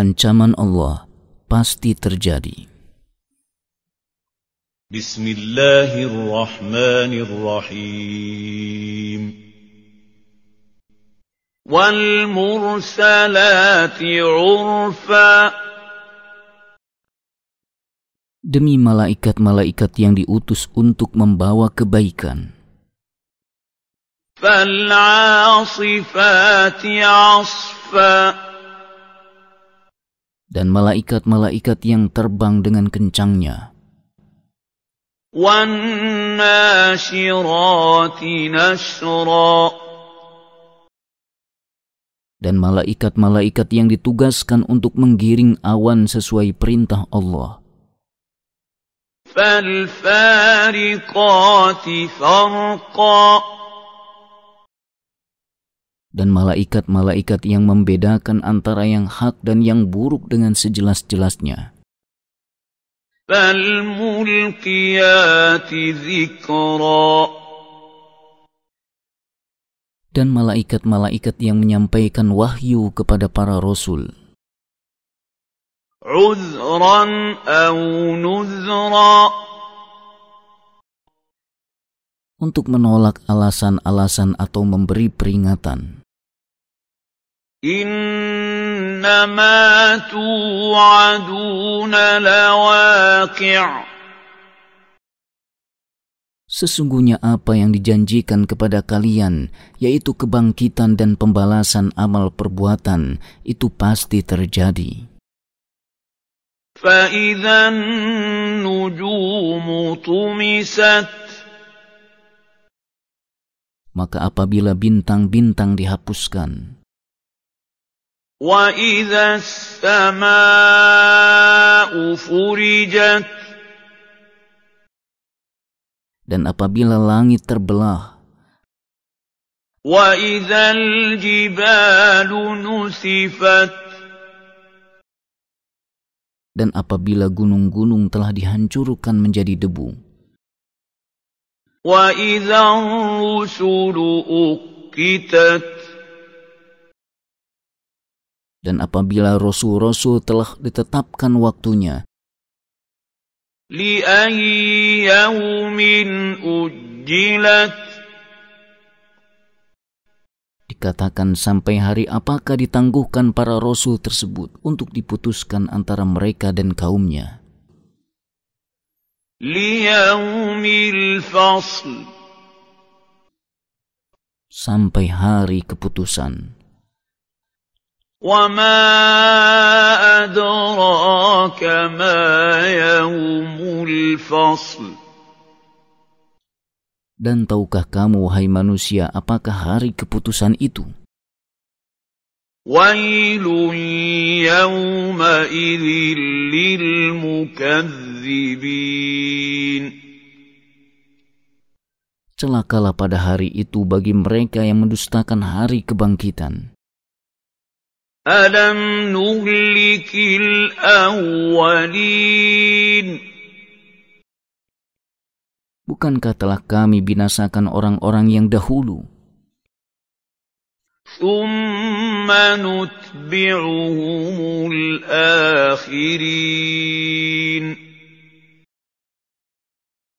Ancaman Allah pasti terjadi. Bismillahirrahmanirrahim. والمرسلات عرفا Demi malaikat-malaikat yang diutus untuk membawa kebaikan. فالعاصفات عصفا Dan malaikat-malaikat yang terbang dengan kencangnya. والناشرات نشرا dan malaikat-malaikat yang ditugaskan untuk menggiring awan sesuai perintah Allah. dan malaikat-malaikat yang membedakan antara yang hak dan yang buruk dengan sejelas-jelasnya. Dan malaikat-malaikat yang menyampaikan wahyu kepada para rasul. Untuk menolak alasan-alasan atau memberi peringatan. Innama tu'aduna lawaqi' Sesungguhnya apa yang dijanjikan kepada kalian, yaitu kebangkitan dan pembalasan amal perbuatan, itu pasti terjadi. Maka apabila bintang-bintang dihapuskan, وَإِذَا السَّمَاءُ فُرِجَتْ dan apabila langit terbelah dan apabila gunung-gunung telah dihancurkan menjadi debu dan apabila rasul-rasul telah ditetapkan waktunya dikatakan sampai hari apakah ditangguhkan para rasul tersebut untuk diputuskan antara mereka dan kaumnya? Sampai hari keputusan. وما أدراك ما يوم الفصل Dan tahukah kamu, wahai manusia, apakah hari keputusan itu? ويل يومئذ للمكذبين Celakalah pada hari itu bagi mereka yang mendustakan hari kebangkitan. ألم نهلك الأولين Bukankah telah kami binasakan orang-orang yang dahulu? ثم نتبعهم الآخرين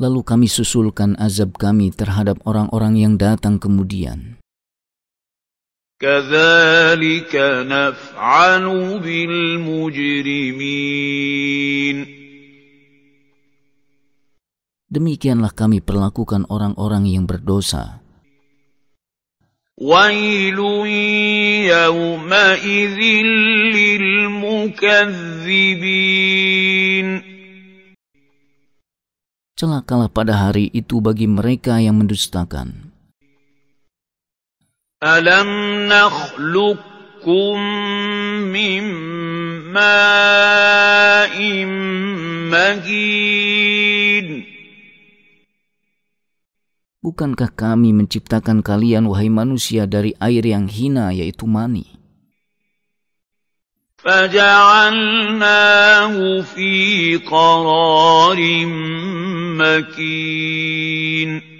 Lalu kami susulkan azab kami terhadap orang-orang yang datang kemudian. كذلك نفعل بالمجرمين Demikianlah kami perlakukan orang-orang yang berdosa. ويل يومئذ للمكذبين Celakalah pada hari itu bagi mereka yang mendustakan. ألم نخلقكم من ماء مهين Bukankah kami menciptakan kalian, wahai manusia, dari air yang hina, yaitu mani? فجعلناه في قرار مكين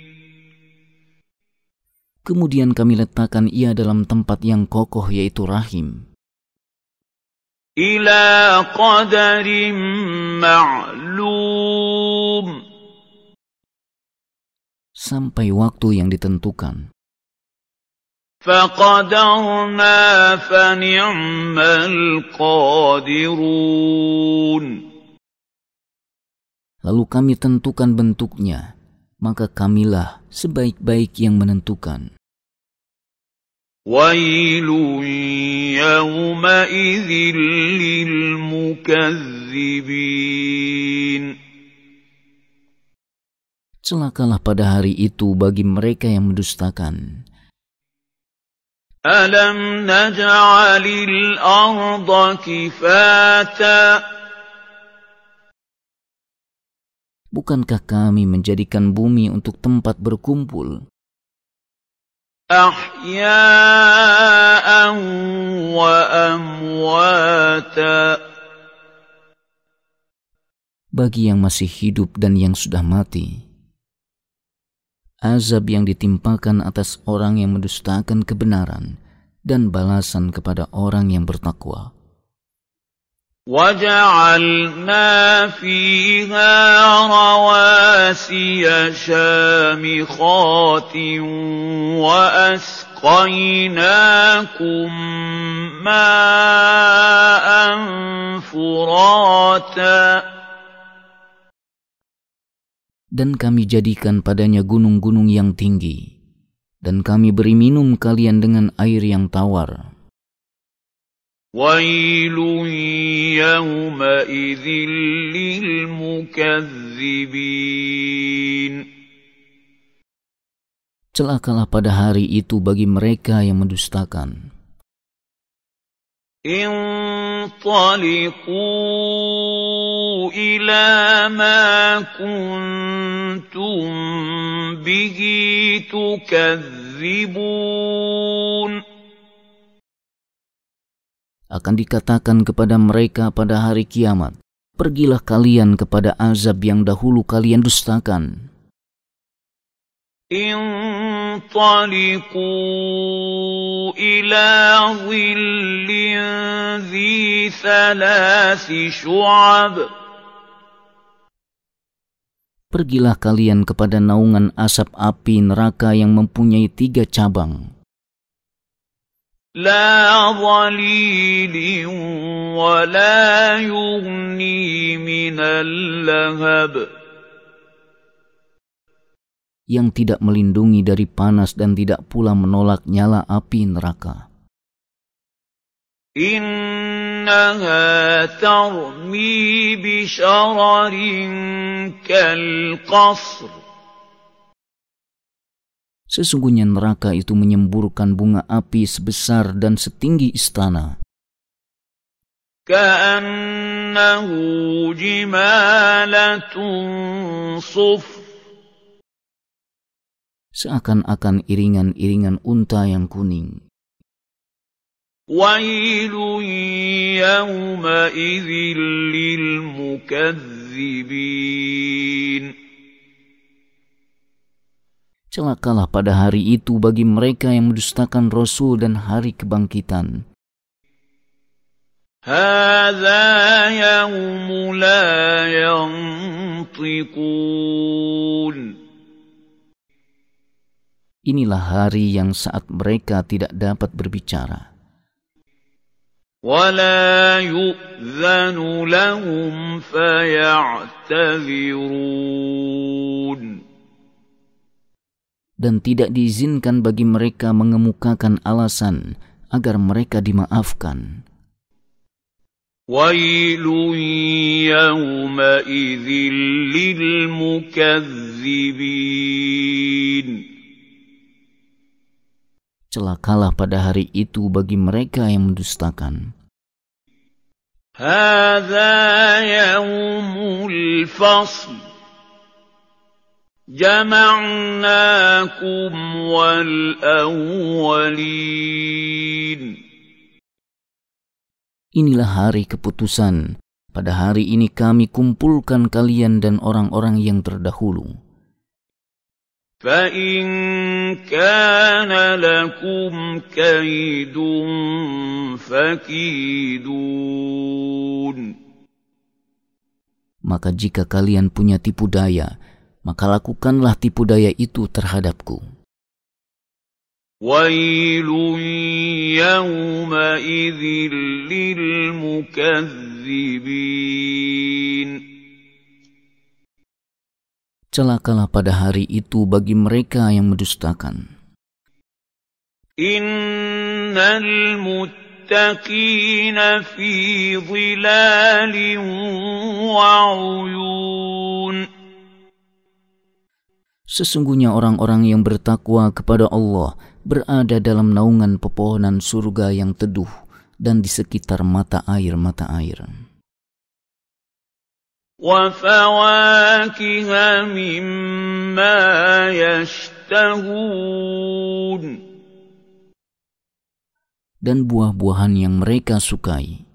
Kemudian kami letakkan ia dalam tempat yang kokoh yaitu rahim. إلى قدر معلوم sampai waktu yang ditentukan. فقدرنا فنعم القادرون Lalu kami tentukan bentuknya, maka kamilah sebaik-baik yang menentukan. ويل يومئذ للمكذبين Celakalah pada hari itu bagi mereka yang mendustakan. ألم نجعل الأرض كفاتا Bukankah kami menjadikan bumi untuk tempat berkumpul? Bagi yang masih hidup dan yang sudah mati Azab yang ditimpakan atas orang yang mendustakan kebenaran Dan balasan kepada orang yang bertakwa وجعلنا فيها رواسي شامخات وأسقيناكم ماء فراتا dan kami jadikan padanya gunung-gunung yang tinggi, dan kami beri minum kalian dengan air yang tawar. ويل يومئذ للمكذبين Celakalah pada hari itu bagi mereka yang mendustakan. انطلقوا إلى ما كنتم به تكذبون Akan dikatakan kepada mereka pada hari kiamat, Pergilah kalian kepada azab yang dahulu kalian dustakan. انطلقوا إلى ظل ذي ثلاث شعب Pergilah kalian kepada naungan asap api neraka yang mempunyai tiga cabang. لا ظليل ولا يغني من اللهب yang tidak melindungi dari panas dan tidak pula menolak nyala api neraka. إنها ترمي بشرر كالقصر Sesungguhnya neraka itu menyemburkan bunga api sebesar dan setinggi istana. كأنه جمالة صفر Seakan-akan iringan-iringan unta yang kuning. ويل يومئذ للمكذبين Celakalah pada hari itu bagi mereka yang mendustakan Rasul dan hari kebangkitan. هذا يوم لا ينطقون Inilah hari yang saat mereka tidak dapat berbicara. ولا يؤذن لهم فيعتذرون Dan tidak diizinkan bagi mereka mengemukakan alasan agar mereka dimaafkan. ويل يومئذ للمكذبين Celakalah pada hari itu bagi mereka yang mendustakan. هذا يوم الفصل جمعناكم والأولين Inilah hari keputusan. Pada hari ini kami kumpulkan kalian dan orang-orang yang terdahulu. فإن كان لكم كيد فكيدون Maka jika kalian punya tipu daya, maka lakukanlah tipu daya itu terhadapku. ويل يومئذ للمكذبين Celakalah pada hari itu bagi mereka yang mendustakan. Innal muttaqina fi dhilalin wa uyun Sesungguhnya orang-orang yang bertakwa kepada Allah berada dalam naungan pepohonan surga yang teduh dan di sekitar mata air-mata air. Dan buah-buahan yang mereka sukai.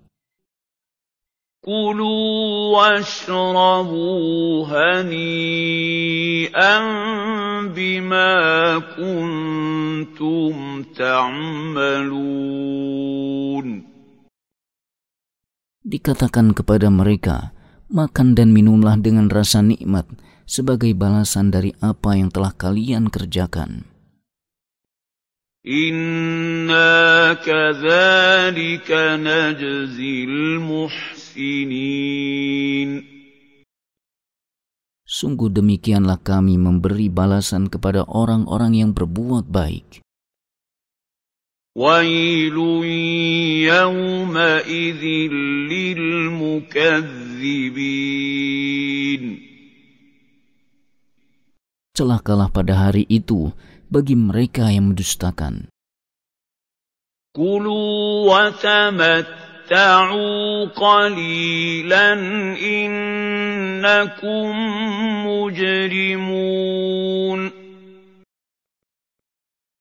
كلوا واشربوا هنيئا بما كنتم تعملون Dikatakan kepada mereka, makan dan minumlah dengan rasa nikmat sebagai balasan dari apa yang telah kalian kerjakan. Inna kadzalika najzil muhsin Sungguh demikianlah kami memberi balasan kepada orang-orang yang berbuat baik. Celakalah pada hari itu bagi mereka yang mendustakan. Kulu wa تَمَتَّعُوا قَلِيلًا إِنَّكُم مُّجْرِمُونَ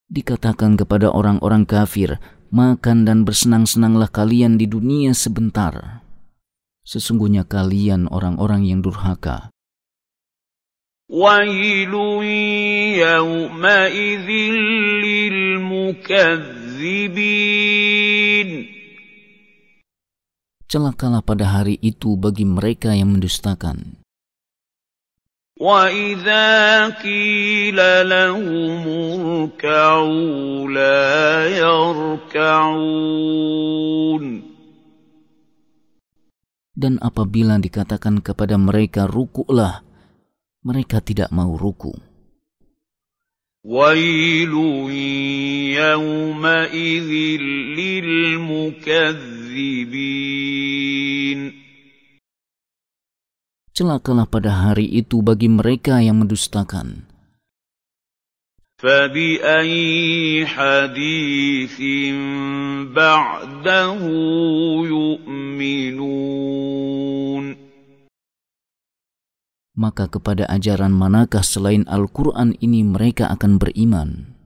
Dikatakan kepada orang-orang kafir, makan dan bersenang-senanglah kalian di dunia sebentar. Sesungguhnya kalian orang-orang yang durhaka. وَيْلٌ يَوْمَئِذٍ لِّلْمُكَذِّبِينَ celakalah pada hari itu bagi mereka yang mendustakan. وَإِذَا قِيلَ لَهُمُ ارْكَعُوا لَا يَرْكَعُونَ Dan apabila dikatakan kepada mereka rukuklah, mereka tidak mau ruku. وَيْلٌ يَوْمَئِذٍ لِّلْمُكَذِّبِينَ Celakalah pada hari itu bagi mereka yang mendustakan. فَبِأَيِّ حَدِيثٍ بَعْدَهُ يُؤْمِنُونَ maka kepada ajaran manakah selain Al-Quran ini mereka akan beriman?